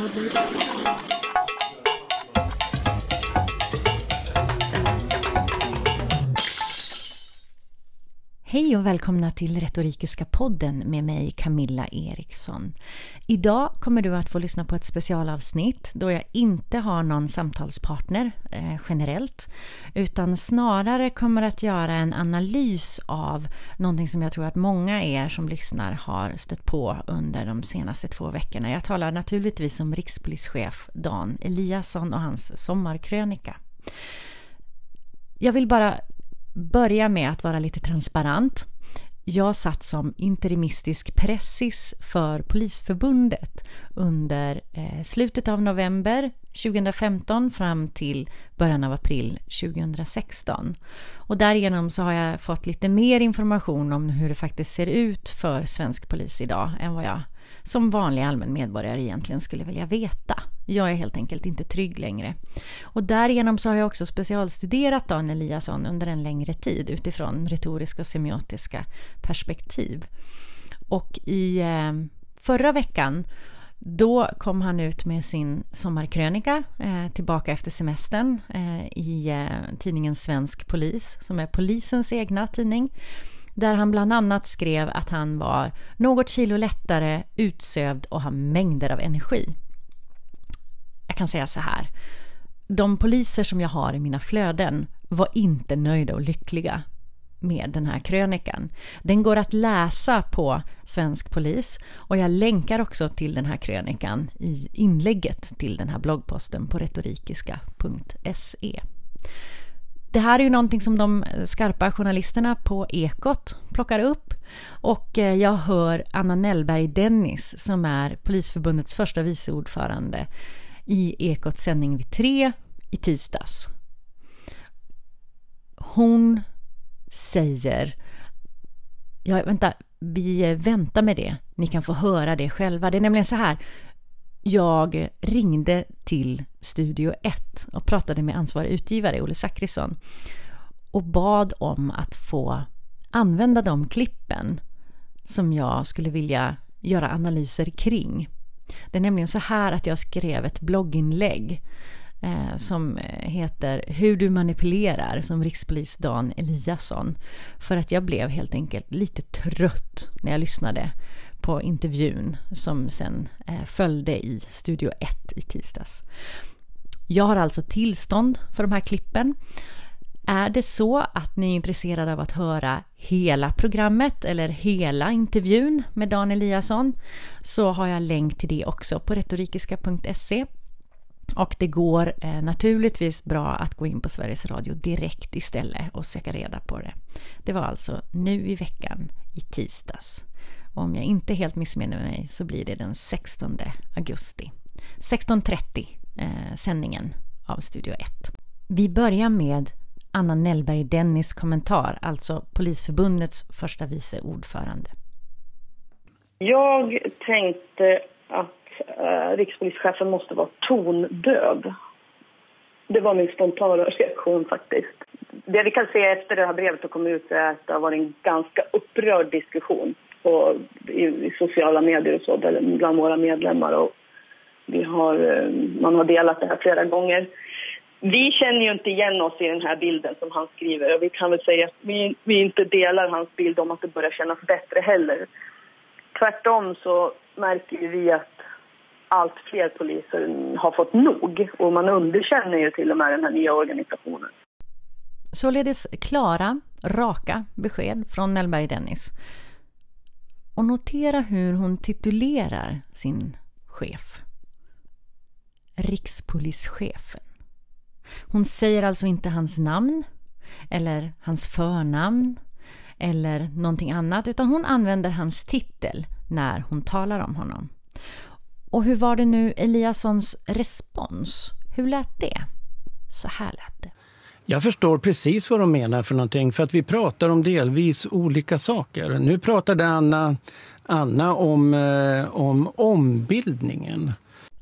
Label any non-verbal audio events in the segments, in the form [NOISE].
Rodrigo. Hej och välkomna till Retorikiska podden med mig Camilla Eriksson. Idag kommer du att få lyssna på ett specialavsnitt då jag inte har någon samtalspartner eh, generellt utan snarare kommer att göra en analys av någonting som jag tror att många er som lyssnar har stött på under de senaste två veckorna. Jag talar naturligtvis om rikspolischef Dan Eliasson och hans sommarkrönika. Jag vill bara börja med att vara lite transparent. Jag satt som interimistisk pressis för Polisförbundet under eh, slutet av november 2015 fram till början av april 2016. Och därigenom så har jag fått lite mer information om hur det faktiskt ser ut för svensk polis idag än vad jag som vanlig allmän medborgare egentligen skulle vilja veta. Jag är helt enkelt inte trygg längre. Och därigenom så har jag också specialstuderat Dan Eliasson under en längre tid utifrån retoriska och semiotiska perspektiv. Och i eh, förra veckan då kom han ut med sin sommarkrönika eh, tillbaka efter semestern eh, i eh, tidningen Svensk Polis som är polisens egna tidning där han bland annat skrev att han var något kilo lättare, utsövd och har mängder av energi. Jag kan säga så här. De poliser som jag har i mina flöden var inte nöjda och lyckliga med den här krönikan. Den går att läsa på Svensk Polis och jag länkar också till den här krönikan i inlägget till den här bloggposten på retorikiska.se. Det här är ju någonting som de skarpa journalisterna på Ekot plockar upp och eh, jag hör Anna Nellberg Dennis som är Polisförbundets första vice ordförande i Ekots sändning vid tre i tisdags. Hon säger Ja, vänta, vi eh, väntar med det. Ni kan få höra det själva. Det är nämligen så här. Jag ringde till Studio 1 och pratade med ansvarig utgivare, Olle Zackrisson, och bad om att få använda de klippen som jag skulle vilja göra analyser kring. Det är nämligen så här att jag skrev ett blogginlägg eh, som heter Hur du manipulerar som rikspolis Dan Eliasson. För att jag blev helt enkelt lite trött när jag lyssnade på intervjun som sen eh, följde i Studio 1 i tisdags. Jag har alltså tillstånd för de här klippen. Är det så att ni är intresserade av att höra hela programmet eller hela intervjun med Dan Eliasson så har jag länk till det också på retorikiska.se. Och det går eh, naturligtvis bra att gå in på Sveriges Radio direkt istället och söka reda på det. Det var alltså nu i veckan i tisdags. Om jag inte helt missminner mig så blir det den 16 augusti. 16.30 eh, sändningen av Studio 1. Vi börjar med Anna Nellberg Dennis kommentar, alltså Polisförbundets första vice ordförande. Jag tänkte att eh, rikspolischefen måste vara tondöv. Det var min spontana reaktion faktiskt. Det vi kan se efter det här brevet har kommit ut är att det har varit en ganska upprörd diskussion på, i, i, sociala medier och så bland våra medlemmar. Och vi har, eh, man har delat det här flera gånger. Vi känner ju inte igen oss i den här bilden som han skriver och vi kan väl säga att vi, vi inte delar hans bild om att det börjar kännas bättre heller. Tvärtom så märker vi att allt fler poliser har fått nog och man underkänner ju till och med den här nya organisationen. Således klara, raka besked från Nellberg Dennis. Och notera hur hon titulerar sin chef. Rikspolischefen. Hon säger alltså inte hans namn eller hans förnamn eller någonting annat utan hon använder hans titel när hon talar om honom. Och hur var det nu Eliassons respons? Hur lät det? Så här lät det. Jag förstår precis vad de menar för någonting, för att vi pratar om delvis olika saker. Nu pratade Anna, Anna om, eh, om ombildningen.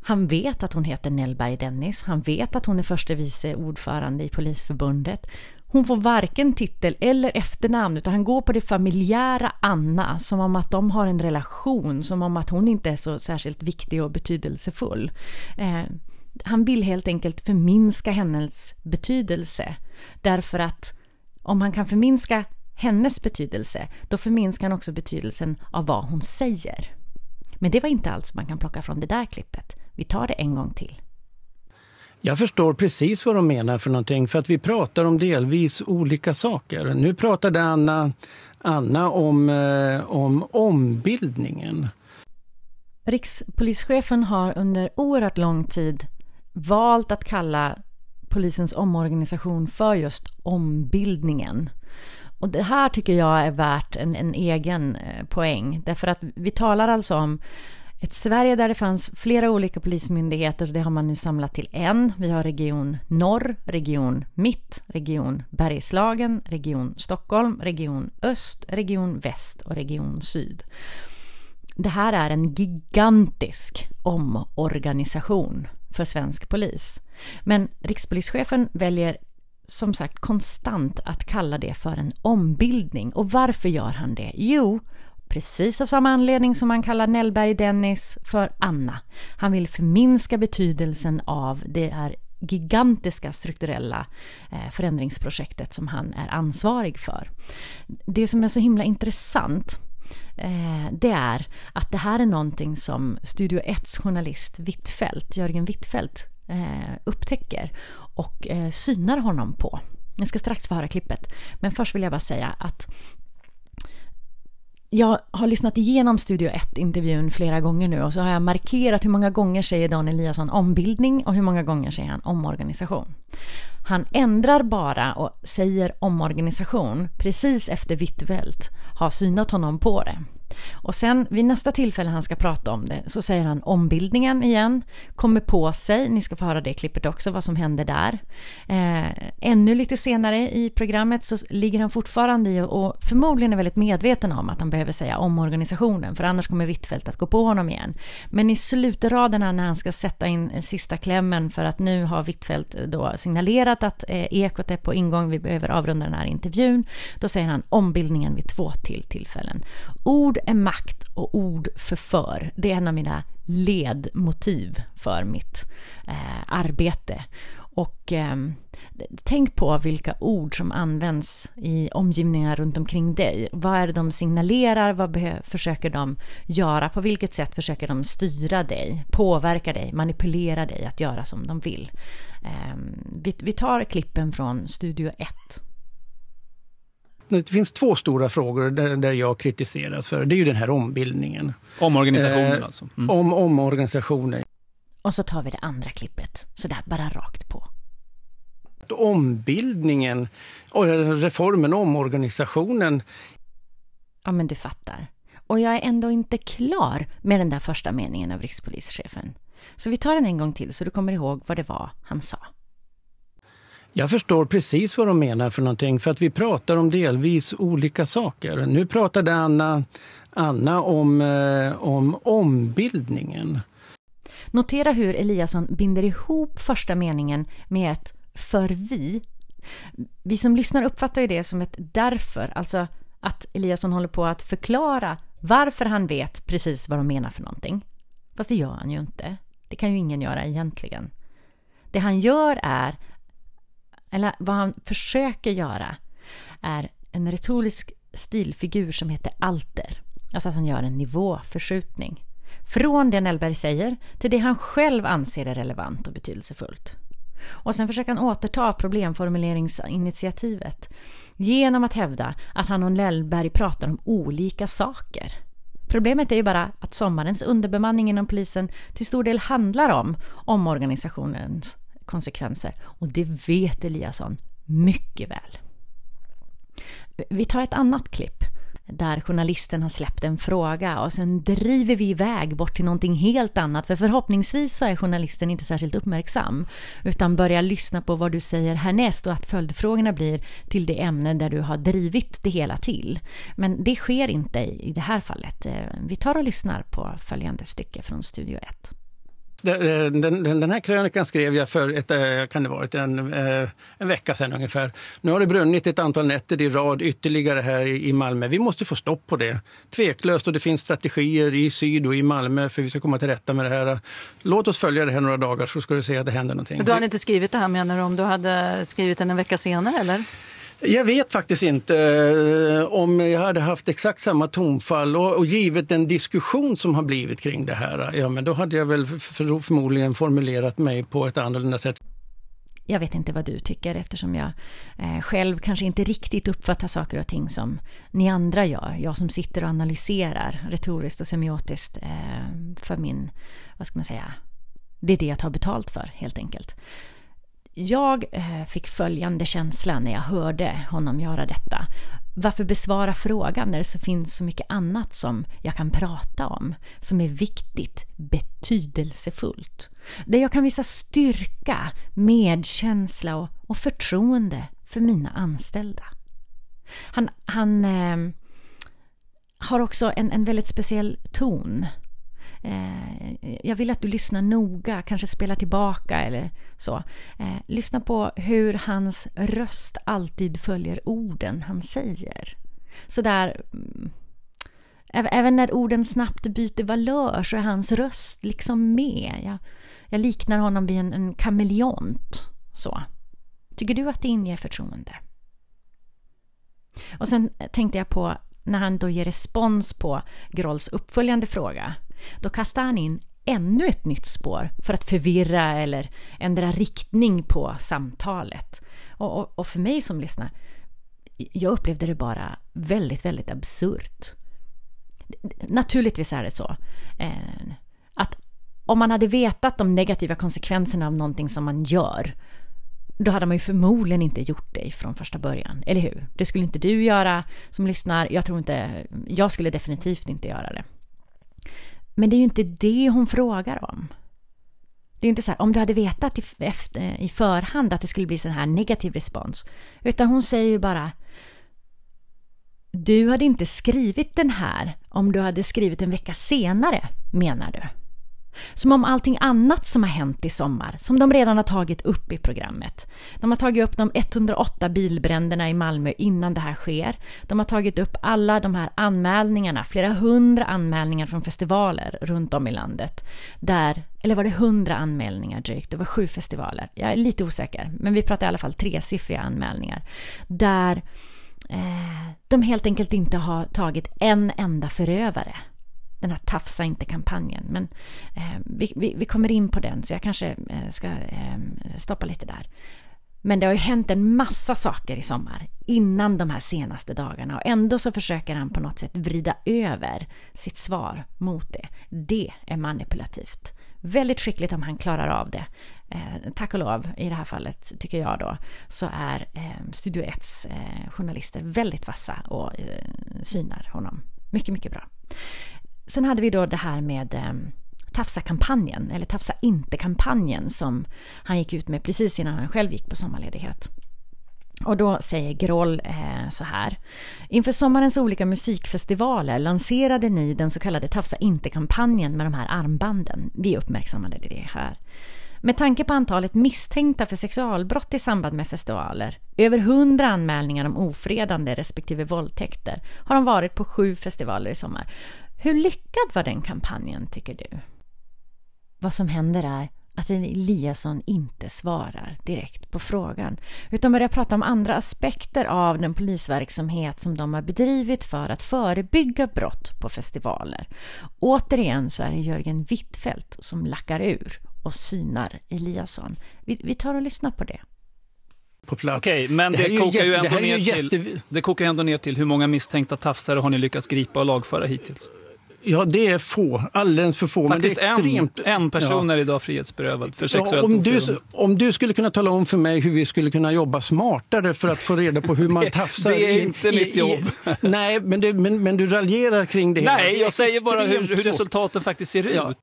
Han vet att hon heter Nellberg Dennis. Han vet att hon är förste vice ordförande i Polisförbundet. hon får varken titel eller efternamn utan han går på det familjära Anna som om att de har en relation, som om att hon inte är så särskilt viktig och betydelsefull. Eh, han vill helt enkelt förminska hennes betydelse därför att om han kan förminska hennes betydelse då förminskar han också betydelsen av vad hon säger. Men det var inte allt som man kan plocka från det där klippet. Vi tar det en gång till. Jag förstår precis vad de menar för någonting för att vi pratar om delvis olika saker. Nu pratade Anna, Anna om, eh, om ombildningen. Rikspolischefen har under oerhört lång tid valt att kalla polisens omorganisation för just ombildningen. Och det här tycker jag är värt en, en egen eh, poäng. Därför att vi talar alltså om ett Sverige där det fanns flera olika polismyndigheter, det har man nu samlat till en. Vi har region Norr, region Mitt, region Bergslagen, region Stockholm, region Öst, region Väst och region Syd. Det här är en gigantisk omorganisation för svensk polis. Men rikspolischefen väljer som sagt konstant att kalla det för en ombildning. Och varför gör han det? Jo, precis av samma anledning som han kallar Nellberg Dennis för Anna. Han vill förminska betydelsen av det är gigantiska strukturella eh, förändringsprojektet som han är ansvarig för. Det som är så himla intressant eh, det är att det här är någonting som Studio 1 journalist Wittfeldt, Jörgen Wittfeldt eh, upptäcker och eh, synar honom på. Jag ska strax få höra klippet. Men först vill jag bara säga att jag har lyssnat igenom Studio 1-intervjun flera gånger nu och så har jag markerat hur många gånger säger Dan Eliasson ombildning och hur många gånger säger han omorganisation. Han ändrar bara och säger omorganisation precis efter Wittfeldt har synat honom på det. Och sen vid nästa tillfälle han ska prata om det så säger han ombildningen igen, kommer på sig, ni ska få höra det klippet också, vad som händer där. Eh, ännu lite senare i programmet så ligger han fortfarande i och förmodligen är väldigt medveten om att han behöver säga omorganisationen för annars kommer Wittfeldt att gå på honom igen. Men i slutraderna när han ska sätta in sista klämmen för att nu har Wittfeldt då signalerat att eh, Ekot är på ingång, vi behöver avrunda den här intervjun, då säger han ombildningen vid två till tillfällen. Ord är makt och ord förför. Det är en av mina ledmotiv för mitt eh, arbete. Och eh, tänk på vilka ord som används i omgivningar runt omkring dig. Vad är det de signalerar? Vad försöker de göra? På vilket sätt försöker de styra dig, påverka dig, manipulera dig att göra som de vill? Eh, vi, vi tar klippen från Studio 1 det finns två stora frågor där, där jag kritiseras för. Det är ju den här ombildningen. Omorganisationen eh, alltså? Mm. Om omorganisationen. Och så tar vi det andra klippet, sådär bara rakt på. Ombildningen, och reformen, omorganisationen. Ja, men du fattar. Och jag är ändå inte klar med den där första meningen av rikspolischefen. Så vi tar den en gång till så du kommer ihåg vad det var han sa. Jag förstår precis vad de menar för någonting för att vi pratar om delvis olika saker. Nu pratade Anna, Anna om, eh, om ombildningen. Notera hur Eliasson binder ihop första meningen med ett för vi. Vi som lyssnar uppfattar ju det som ett därför, alltså att Eliasson håller på att förklara varför han vet precis vad de menar för någonting. Fast det gör han ju inte. Det kan ju ingen göra egentligen. Det han gör är eller vad han försöker göra, är en retorisk stilfigur som heter alter. Alltså att han gör en nivåförskjutning. Från det Nellberg säger till det han själv anser är relevant och betydelsefullt. Och sen försöker han återta problemformuleringsinitiativet genom att hävda att han och Nellberg pratar om olika saker. Problemet är ju bara att sommarens underbemanning inom polisen till stor del handlar om omorganisationens konsekvenser. Och det vet Eliasson mycket väl. Vi tar ett annat klipp där journalisten har släppt en fråga och sen driver vi iväg bort till någonting helt annat för förhoppningsvis så är journalisten inte särskilt uppmärksam utan börjar lyssna på vad du säger härnäst och att följdfrågorna blir till det ämne där du har drivit det hela till. Men det sker inte i det här fallet. Eh, vi tar och lyssnar på följande stycke från Studio 1. Eh, den, den, den, här krönikan skrev jag för ett, eh, kan det varit en, eh, en vecka sedan ungefär. Nu har det brunnit ett antal nätter i rad ytterligare här i Malmö. Vi måste få stopp på det. Tveklöst och det finns strategier i syd och i Malmö för vi ska komma till rätta med det här. Låt oss följa det här några dagar så ska du se att det händer någonting. Du hade inte skrivit det här menar du om du hade skrivit den en vecka senare eller? Jag vet faktiskt inte eh, om jag hade haft exakt samma tonfall och, och givet den diskussion som har blivit kring det här, ja men då hade jag väl för, förmodligen formulerat mig på ett annorlunda sätt. Jag vet inte vad du tycker eftersom jag eh, själv kanske inte riktigt uppfattar saker och ting som ni andra gör. Jag som sitter och analyserar retoriskt och semiotiskt eh, för min, vad ska man säga, det är det jag tar betalt för helt enkelt. Jag eh, fick följande känsla när jag hörde honom göra detta. Varför besvara frågan när det så finns så mycket annat som jag kan prata om, som är viktigt, betydelsefullt. Där jag kan visa styrka, medkänsla och, och förtroende för mina anställda. Han, han eh, har också en, en väldigt speciell ton Eh, jag vill att du lyssnar noga, kanske spelar tillbaka eller så. Eh, lyssna på hur hans röst alltid följer orden han säger. Så där... Mm, även när orden snabbt byter valör så är hans röst liksom med. Jag, jag liknar honom vid en, en kameleont. Så. Tycker du att det inger förtroende? Och sen eh, tänkte jag på när han då ger respons på Grolls uppföljande fråga då kastar han in ännu ett nytt spår för att förvirra eller ändra riktning på samtalet. Och, och, och för mig som lyssnar, jag upplevde det bara väldigt, väldigt absurt. Naturligtvis är det så eh, att om man hade vetat de negativa konsekvenserna av någonting som man gör då hade man ju förmodligen inte gjort det från första början, eller hur? Det skulle inte du göra som lyssnar. Jag tror inte, jag skulle definitivt inte göra det. Men det är ju inte det hon frågar om. Det är inte så här, om du hade vetat i, efter, i förhand att det skulle bli sån här negativ respons. Utan hon säger ju bara Du hade inte skrivit den här om du hade skrivit en vecka senare, menar du? Som om allting annat som har hänt i sommar, som de redan har tagit upp i programmet. De har tagit upp de 108 bilbränderna i Malmö innan det här sker. De har tagit upp alla de här anmälningarna, flera hundra anmälningar från festivaler runt om i landet. Där, eller var det hundra anmälningar drygt? Det var sju festivaler. Jag är lite osäker, men vi pratar i alla fall tresiffriga anmälningar. Där eh, de helt enkelt inte har tagit en enda förövare den här Tafsa inte-kampanjen. Men eh, vi, vi, vi, kommer in på den, så jag kanske eh, ska eh, stoppa lite där. Men det har ju hänt en massa saker i sommar innan de här senaste dagarna och ändå så försöker han på något sätt vrida över sitt svar mot det. Det är manipulativt. Väldigt skickligt om han klarar av det. Eh, tack och lov i det här fallet, tycker jag då, så är eh, Studio 1s eh, journalister väldigt vassa och eh, synar honom. Mycket, mycket bra. Sen hade vi då det här med eh, Tafsa-kampanjen, eller Tafsa inte-kampanjen som han gick ut med precis innan han själv gick på sommarledighet. Och då säger Groll eh, så här. Inför sommarens olika musikfestivaler lanserade ni den så kallade Tafsa inte-kampanjen med de här armbanden. Vi uppmärksammade det här. Med tanke på antalet misstänkta för sexualbrott i samband med festivaler, över hundra anmälningar om ofredande respektive våldtäkter, har de varit på sju festivaler i sommar. Hur lyckad var den kampanjen, tycker du? Vad som händer är att Eliasson inte svarar direkt på frågan utan börjar prata om andra aspekter av den polisverksamhet som de har bedrivit för att förebygga brott på festivaler. Återigen så är det Jörgen Wittfeldt som lackar ur och synar Eliasson. Vi, vi tar och lyssnar på det på plats. Okej, men det, det kokar ju ändå ner jätte... till, det kokar ändå ner till hur många misstänkta tafsare har ni lyckats gripa och lagföra hittills? Ja, det är få. Alldeles för få. Faktiskt men det är extremt... en, en person ja. är idag frihetsberövad för sexuellt ja, om, du, om du skulle kunna tala om för mig hur vi skulle kunna jobba smartare för att få reda på hur man [LAUGHS] tafsar. det är inte i, mitt jobb. I, [LAUGHS] nej, men, det, men, men, du raljerar kring det. Nej, jag säger bara hur, hur resultaten faktiskt ser ja. ut.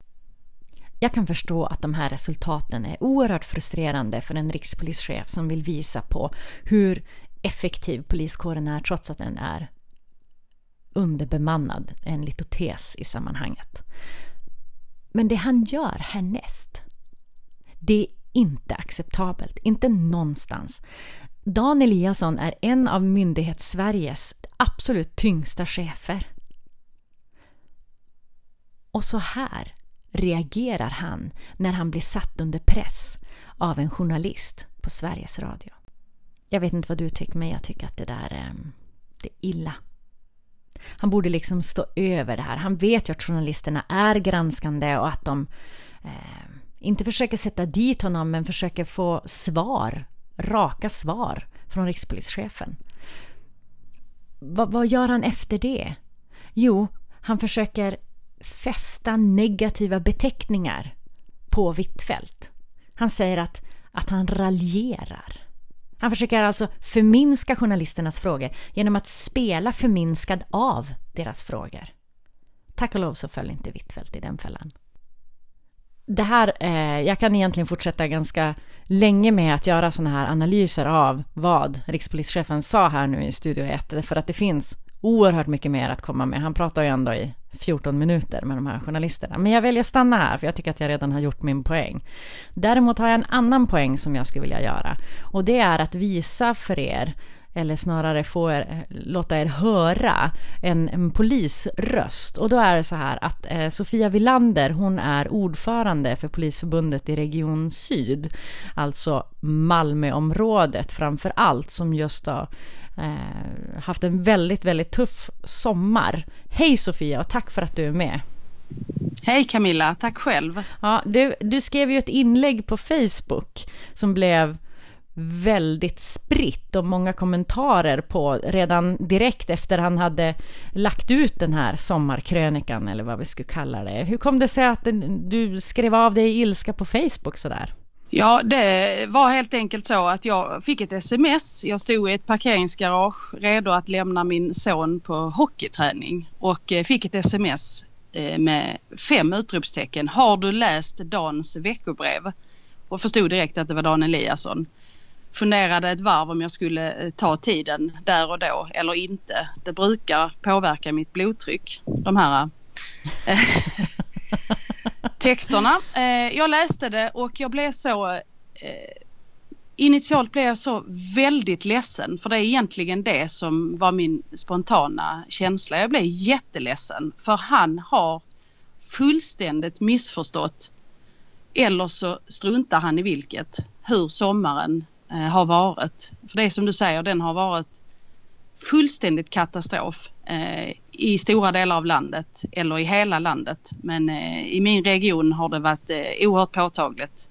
Jag kan förstå att de här resultaten är oerhört frustrerande för en rikspolischef som vill visa på hur effektiv poliskåren är trots att den är underbemannad, en litotes i sammanhanget. Men det han gör härnäst, det är inte acceptabelt. Inte någonstans. Dan Eliasson är en av myndighets-Sveriges absolut tyngsta chefer. Och så här reagerar han när han blir satt under press av en journalist på Sveriges Radio. Jag vet inte vad du tycker, men jag tycker att det där eh, det är illa. Han borde liksom stå över det här. Han vet ju att journalisterna är granskande och att de eh, inte försöker sätta dit honom men försöker få svar, raka svar från rikspolischefen. Va, vad gör han efter det? Jo, han försöker fästa negativa beteckningar på Hvitfeldt. Han säger att, att han raljerar. Han försöker alltså förminska journalisternas frågor genom att spela förminskad av deras frågor. Tack och lov så föll inte Hvitfeldt i den fällan. Det här, eh, jag kan egentligen fortsätta ganska länge med att göra sådana här analyser av vad rikspolischefen sa här nu i Studio 1, för att det finns oerhört mycket mer att komma med. Han pratar ju ändå i 14 minuter med de här journalisterna. Men jag väljer att stanna här för jag tycker att jag redan har gjort min poäng. Däremot har jag en annan poäng som jag skulle vilja göra och det är att visa för er eller snarare få er, låta er höra en, en polisröst. Och då är det så här att eh, Sofia Villander, hon är ordförande för Polisförbundet i Region Syd, alltså Malmöområdet framför allt, som just har eh, haft en väldigt, väldigt tuff sommar. Hej Sofia och tack för att du är med. Hej Camilla, tack själv. Ja, du, du skrev ju ett inlägg på Facebook som blev väldigt spritt och många kommentarer på redan direkt efter han hade lagt ut den här sommarkrönikan eller vad vi skulle kalla det. Hur kom det sig att du skrev av dig i ilska på Facebook sådär? Ja, det var helt enkelt så att jag fick ett sms. Jag stod i ett parkeringsgarage redo att lämna min son på hockeyträning och eh, fick ett sms eh, med fem utropstecken. Har du läst Dans veckobrev? Och förstod direkt att det var Dan Eliasson. Funderade ett varv om jag skulle eh, ta tiden där och då eller inte. Det brukar påverka mitt blodtryck, de här eh, [LAUGHS] texterna. Eh, jag läste det och jag blev så Initialt blev jag så väldigt ledsen för det är egentligen det som var min spontana känsla. Jag blev jätteledsen för han har fullständigt missförstått eller så struntar han i vilket hur sommaren Eh, har varit. För det är som du säger, den har varit fullständigt katastrof eh, i stora delar av landet eller i hela landet. Men eh, i min region har det varit eh, oerhört påtagligt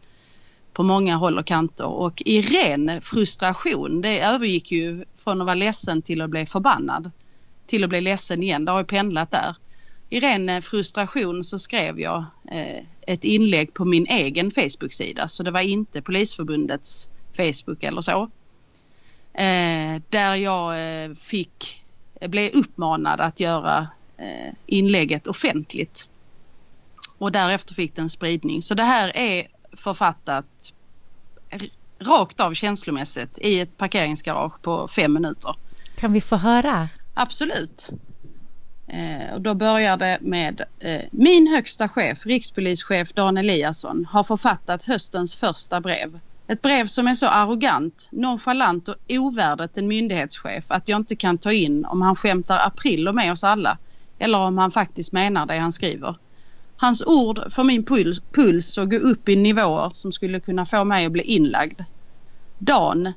på många håll och kanter och i ren frustration, det övergick ju från att vara ledsen till att bli förbannad till att bli ledsen igen. Det har ju pendlat där. I ren eh, frustration så skrev jag eh, ett inlägg på min egen Facebook-sida så det var inte Polisförbundets Facebook eller så. Eh, där jag eh, fick, blev uppmanad att göra eh, inlägget offentligt. Och därefter fick den spridning. Så det här är författat rakt av känslomässigt i ett parkeringsgarage på fem minuter. Kan vi få höra? Absolut. Eh, och då börjar det med eh, Min högsta chef, rikspolischef Dan Eliasson, har författat höstens första brev ett brev som är så arrogant, nonchalant och ovärdigt en myndighetschef att jag inte kan ta in om han skämtar april med oss alla eller om han faktiskt menar det han skriver. Hans ord får min puls, puls att gå upp i nivåer som skulle kunna få mig att bli inlagd. Dan,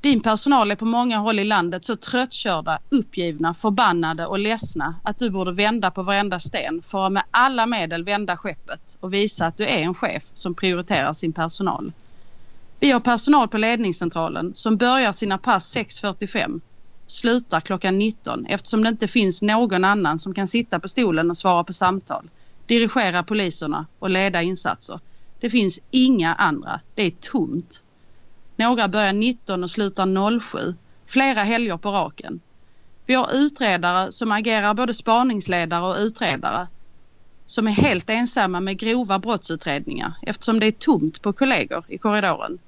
din personal är på många håll i landet så tröttkörda, uppgivna, förbannade och ledsna att du borde vända på varenda sten för att med alla medel vända skeppet och visa att du är en chef som prioriterar sin personal. Vi har personal på ledningscentralen som börjar sina pass 6.45 slutar klockan 19 eftersom det inte finns någon annan som kan sitta på stolen och svara på samtal, dirigera poliserna och leda insatser. Det finns inga andra. Det är tomt. Några börjar 19 och slutar 07, flera helger på raken. Vi har utredare som agerar både spaningsledare och utredare som är helt ensamma med grova brottsutredningar eftersom det är tomt på kollegor i korridoren.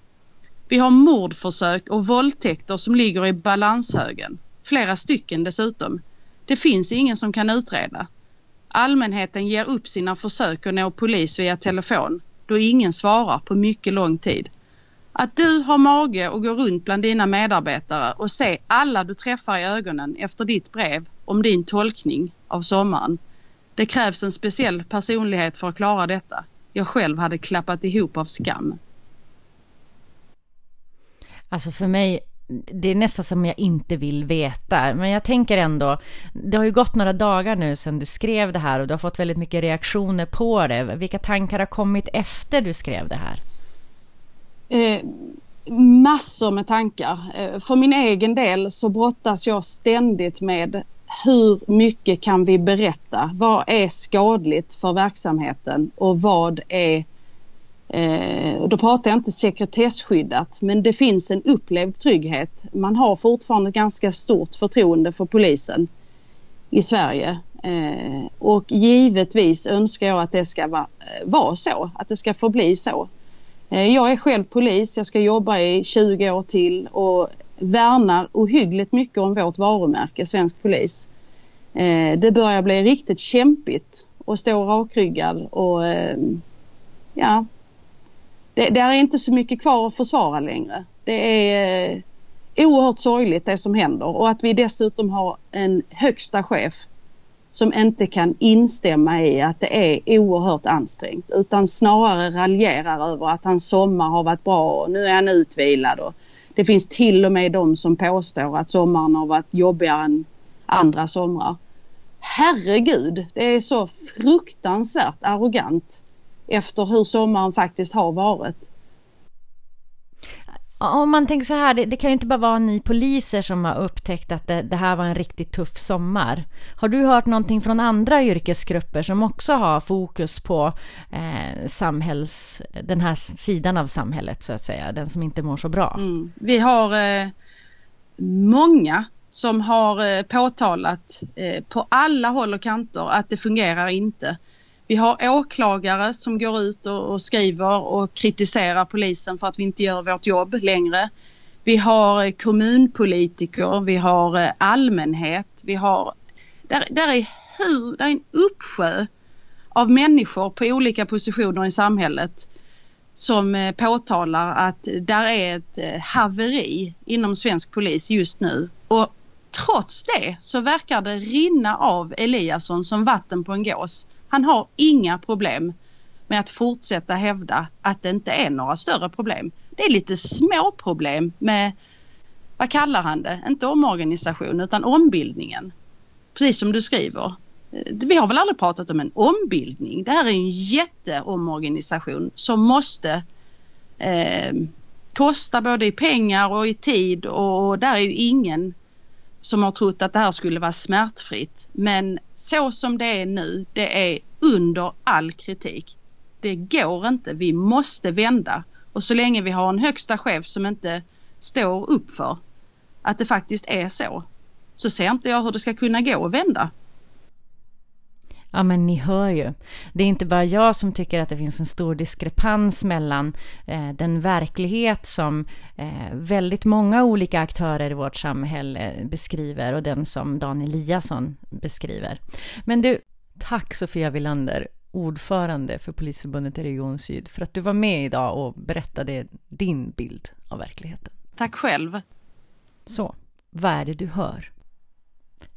Vi har mordförsök och våldtäkter som ligger i balanshögen. Flera stycken dessutom. Det finns ingen som kan utreda. Allmänheten ger upp sina försök att nå polis via telefon då ingen svarar på mycket lång tid. Att du har mage och gå runt bland dina medarbetare och se alla du träffar i ögonen efter ditt brev om din tolkning av sommaren. Det krävs en speciell personlighet för att klara detta. Jag själv hade klappat ihop av skam. Alltså för mig, det är nästan som jag inte vill veta. Men jag tänker ändå, det har ju gått några dagar nu sedan du skrev det här och du har fått väldigt mycket reaktioner på det. Vilka tankar har kommit efter du skrev det här? Eh, massor med tankar. Eh, för min egen del så brottas jag ständigt med hur mycket kan vi berätta? Vad är skadligt för verksamheten och vad är eh, då pratar jag inte sekretesskyddat men det finns en upplevd trygghet. Man har fortfarande ganska stort förtroende för polisen i Sverige eh, och givetvis önskar jag att det ska vara, eh, vara så, att det ska förbli så. Eh, jag är själv polis, jag ska jobba i 20 år till och värnar ohyggligt mycket om vårt varumärke Svensk Polis. Eh, det börjar bli riktigt kämpigt att stå rakryggad och eh, ja, det, det är inte så mycket kvar att försvara längre. Det är eh, oerhört sorgligt det som händer och att vi dessutom har en högsta chef som inte kan instämma i att det är oerhört ansträngt utan snarare raljerar över att hans sommar har varit bra och nu är han utvilad. Och det finns till och med de som påstår att sommaren har varit jobbigare än andra somrar. Herregud, det är så fruktansvärt arrogant efter hur sommaren faktiskt har varit. Om man tänker så här, det, det, kan ju inte bara vara ni poliser som har upptäckt att det, det, här var en riktigt tuff sommar. Har du hört någonting från andra yrkesgrupper som också har fokus på eh, samhälls, den här sidan av samhället så att säga, den som inte mår så bra? Mm. Vi har eh, många som har eh, påtalat eh, på alla håll och kanter att det fungerar inte. Vi har åklagare som går ut och, och, skriver och kritiserar polisen för att vi inte gör vårt jobb längre. Vi har eh, kommunpolitiker, vi har eh, allmänhet, vi har... Där, där, är, hur, där är en uppsjö av människor på olika positioner i samhället som eh, påtalar att där är ett haveri inom svensk polis just nu. Och trots det så verkar det rinna av Eliasson som vatten på en gås. Han har inga problem med att fortsätta hävda att det inte är några större problem. Det är lite små problem med, vad kallar han det, inte omorganisation utan ombildningen. Precis som du skriver. Vi har väl aldrig pratat om en ombildning. Det här är en jätteomorganisation som måste eh, kosta både i pengar och i tid och där är ju ingen som har trott att det här skulle vara smärtfritt. Men så som det är nu, det är under all kritik. Det går inte, vi måste vända. Och så länge vi har en högsta chef som inte står upp för att det faktiskt är så, så ser inte jag hur det ska kunna gå att vända. Ja, men ni hör ju. Det är inte bara jag som tycker att det finns en stor diskrepans mellan eh, den verklighet som eh, väldigt många olika aktörer i vårt samhälle beskriver och den som Dan Eliasson beskriver. Men du, tack Sofia Villander, ordförande för Polisförbundet i Region Syd, för att du var med idag och berättade din bild av verkligheten. Tack själv. Så, vad är det du hör?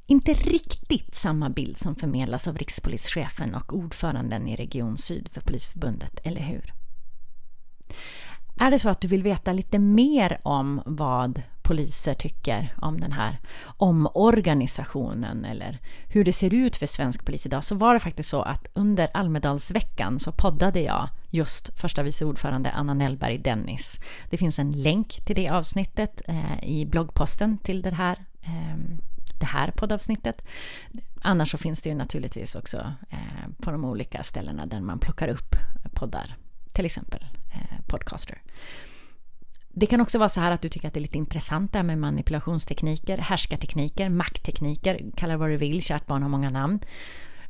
Inte riktigt samma bild som förmedlas av rikspolischefen och ordföranden i Region Syd för Polisförbundet, eller hur? Är det så att du vill veta lite mer om vad poliser tycker om den här omorganisationen eller hur det ser ut för svensk polis idag så var det faktiskt så att under Almedalsveckan så poddade jag just första vice ordförande Anna Nellberg Dennis. Det finns en länk till det avsnittet eh, i bloggposten till det här eh, det här poddavsnittet. Annars så finns det ju naturligtvis också eh, på de olika ställena där man plockar upp poddar, till exempel eh, Podcaster. Det kan också vara så här att du tycker att det är lite intressant där med manipulationstekniker, härskartekniker, makttekniker, kalla det vad du vill, kärt barn har många namn.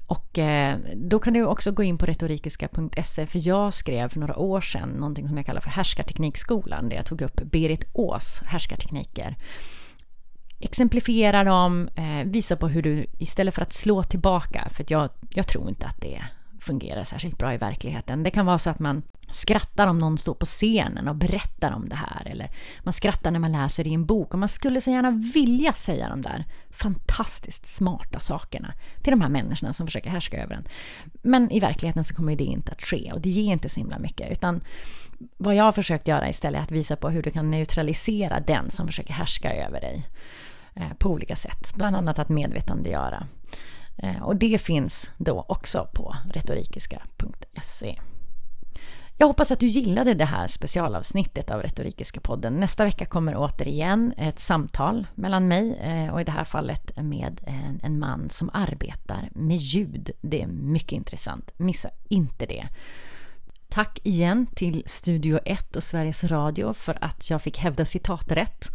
Och eh, då kan du också gå in på retorikiska.se för jag skrev för några år sedan någonting som jag kallar för härskarteknikskolan där jag tog upp Berit Ås härskartekniker exemplifiera dem, eh, visa på hur du istället för att slå tillbaka, för jag, jag tror inte att det fungerar särskilt bra i verkligheten. Det kan vara så att man skrattar om någon står på scenen och berättar om det här. Eller man skrattar när man läser i en bok. Och man skulle så gärna vilja säga de där fantastiskt smarta sakerna till de här människorna som försöker härska över en. Men i verkligheten så kommer det inte att ske och det ger inte så himla mycket. Utan vad jag har försökt göra istället är att visa på hur du kan neutralisera den som försöker härska över dig Eh, på olika sätt. Bland annat att medvetandegöra. Eh, och det finns då också på retorikiska.se. Jag hoppas att du gillade det här specialavsnittet av Retorikiska podden. Nästa vecka kommer återigen ett samtal mellan mig eh, och i det här fallet med en man som arbetar med ljud. Det är mycket intressant. Missa inte det. Tack igen till Studio 1 och Sveriges Radio för att jag fick hävda citaträtt.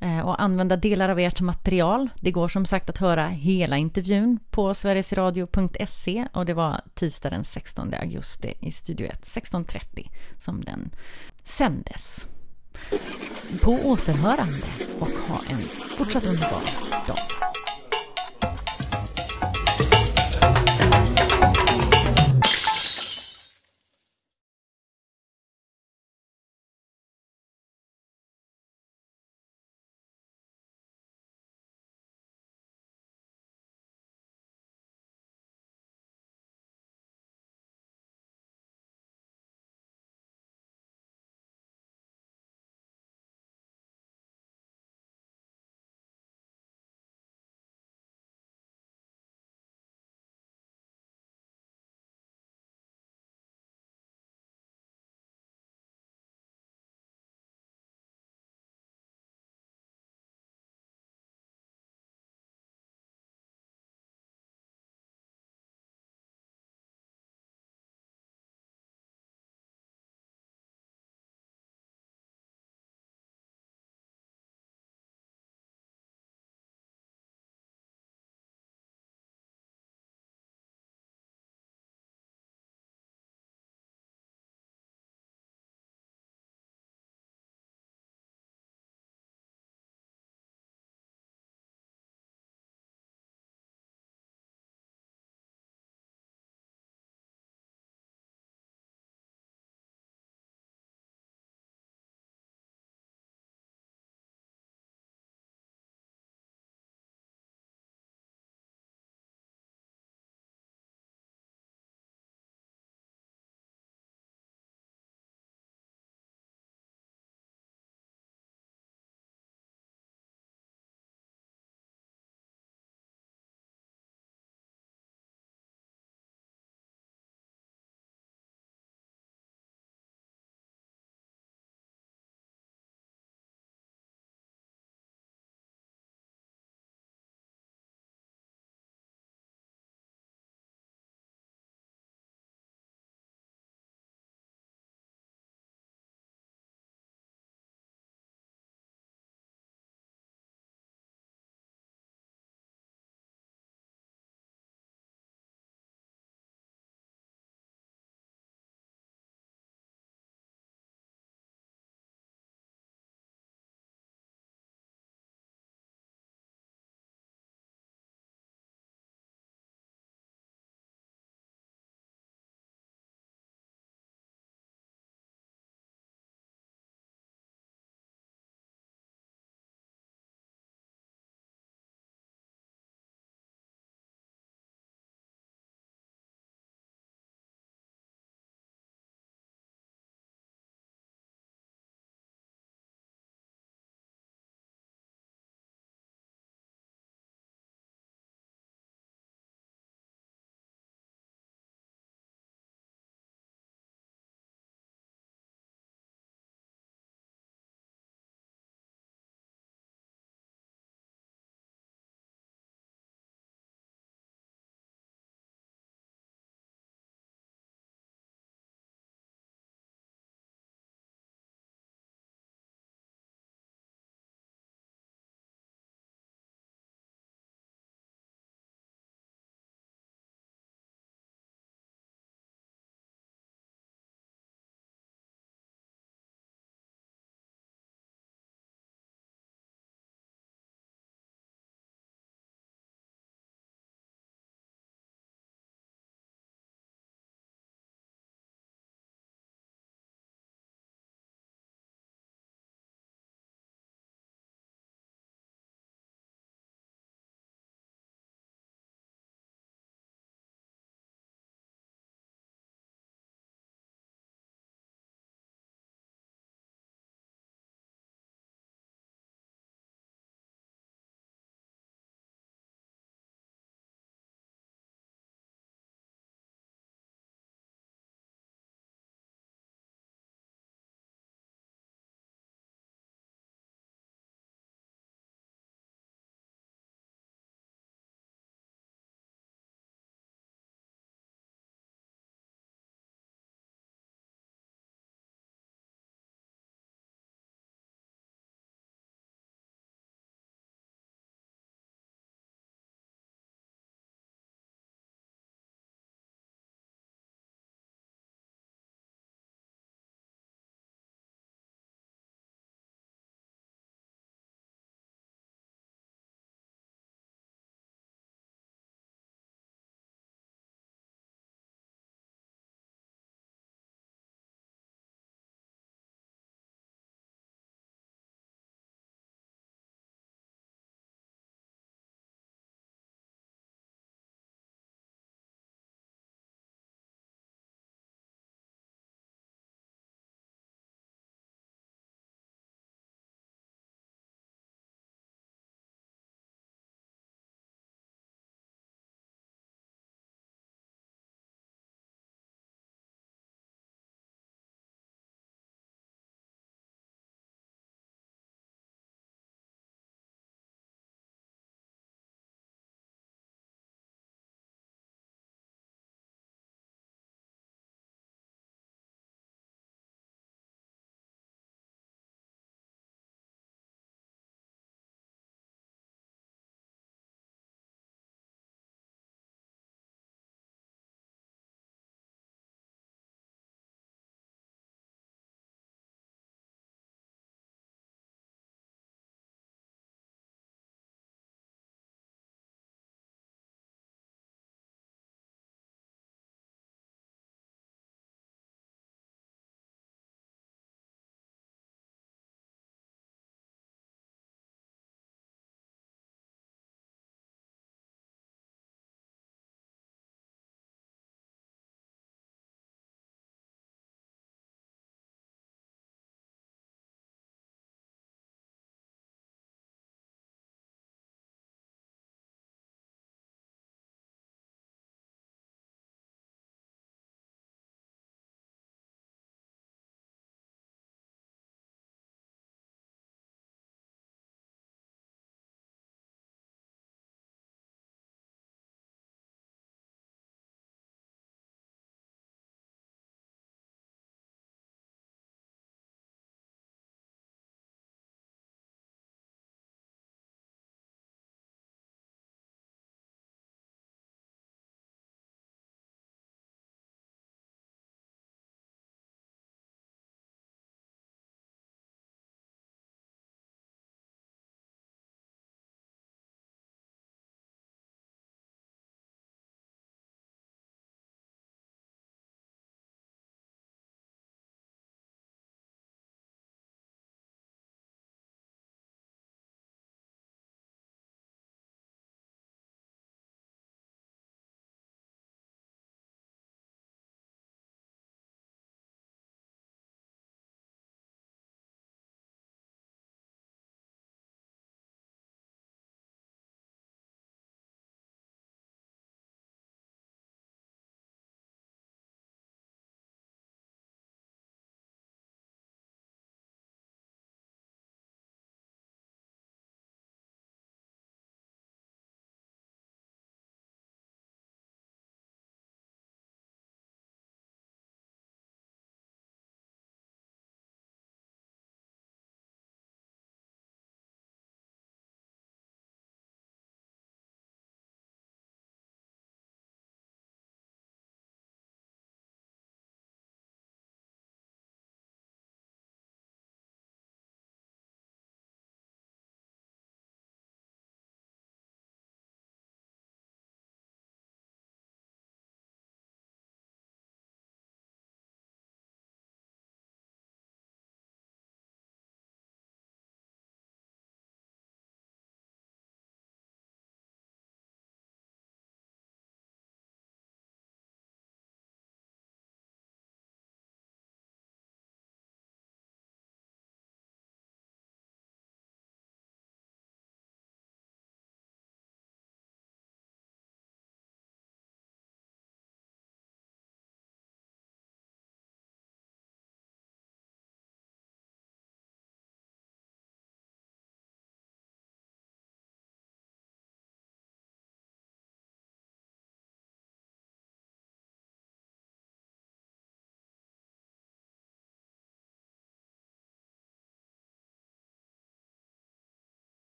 Eh, och använda delar av ert material. Det går som sagt att höra hela intervjun på sverigesradio.se och det var tisdag den 16 augusti i Studio 1 16.30 som den sändes. På återhörande och ha en fortsatt underbar dag.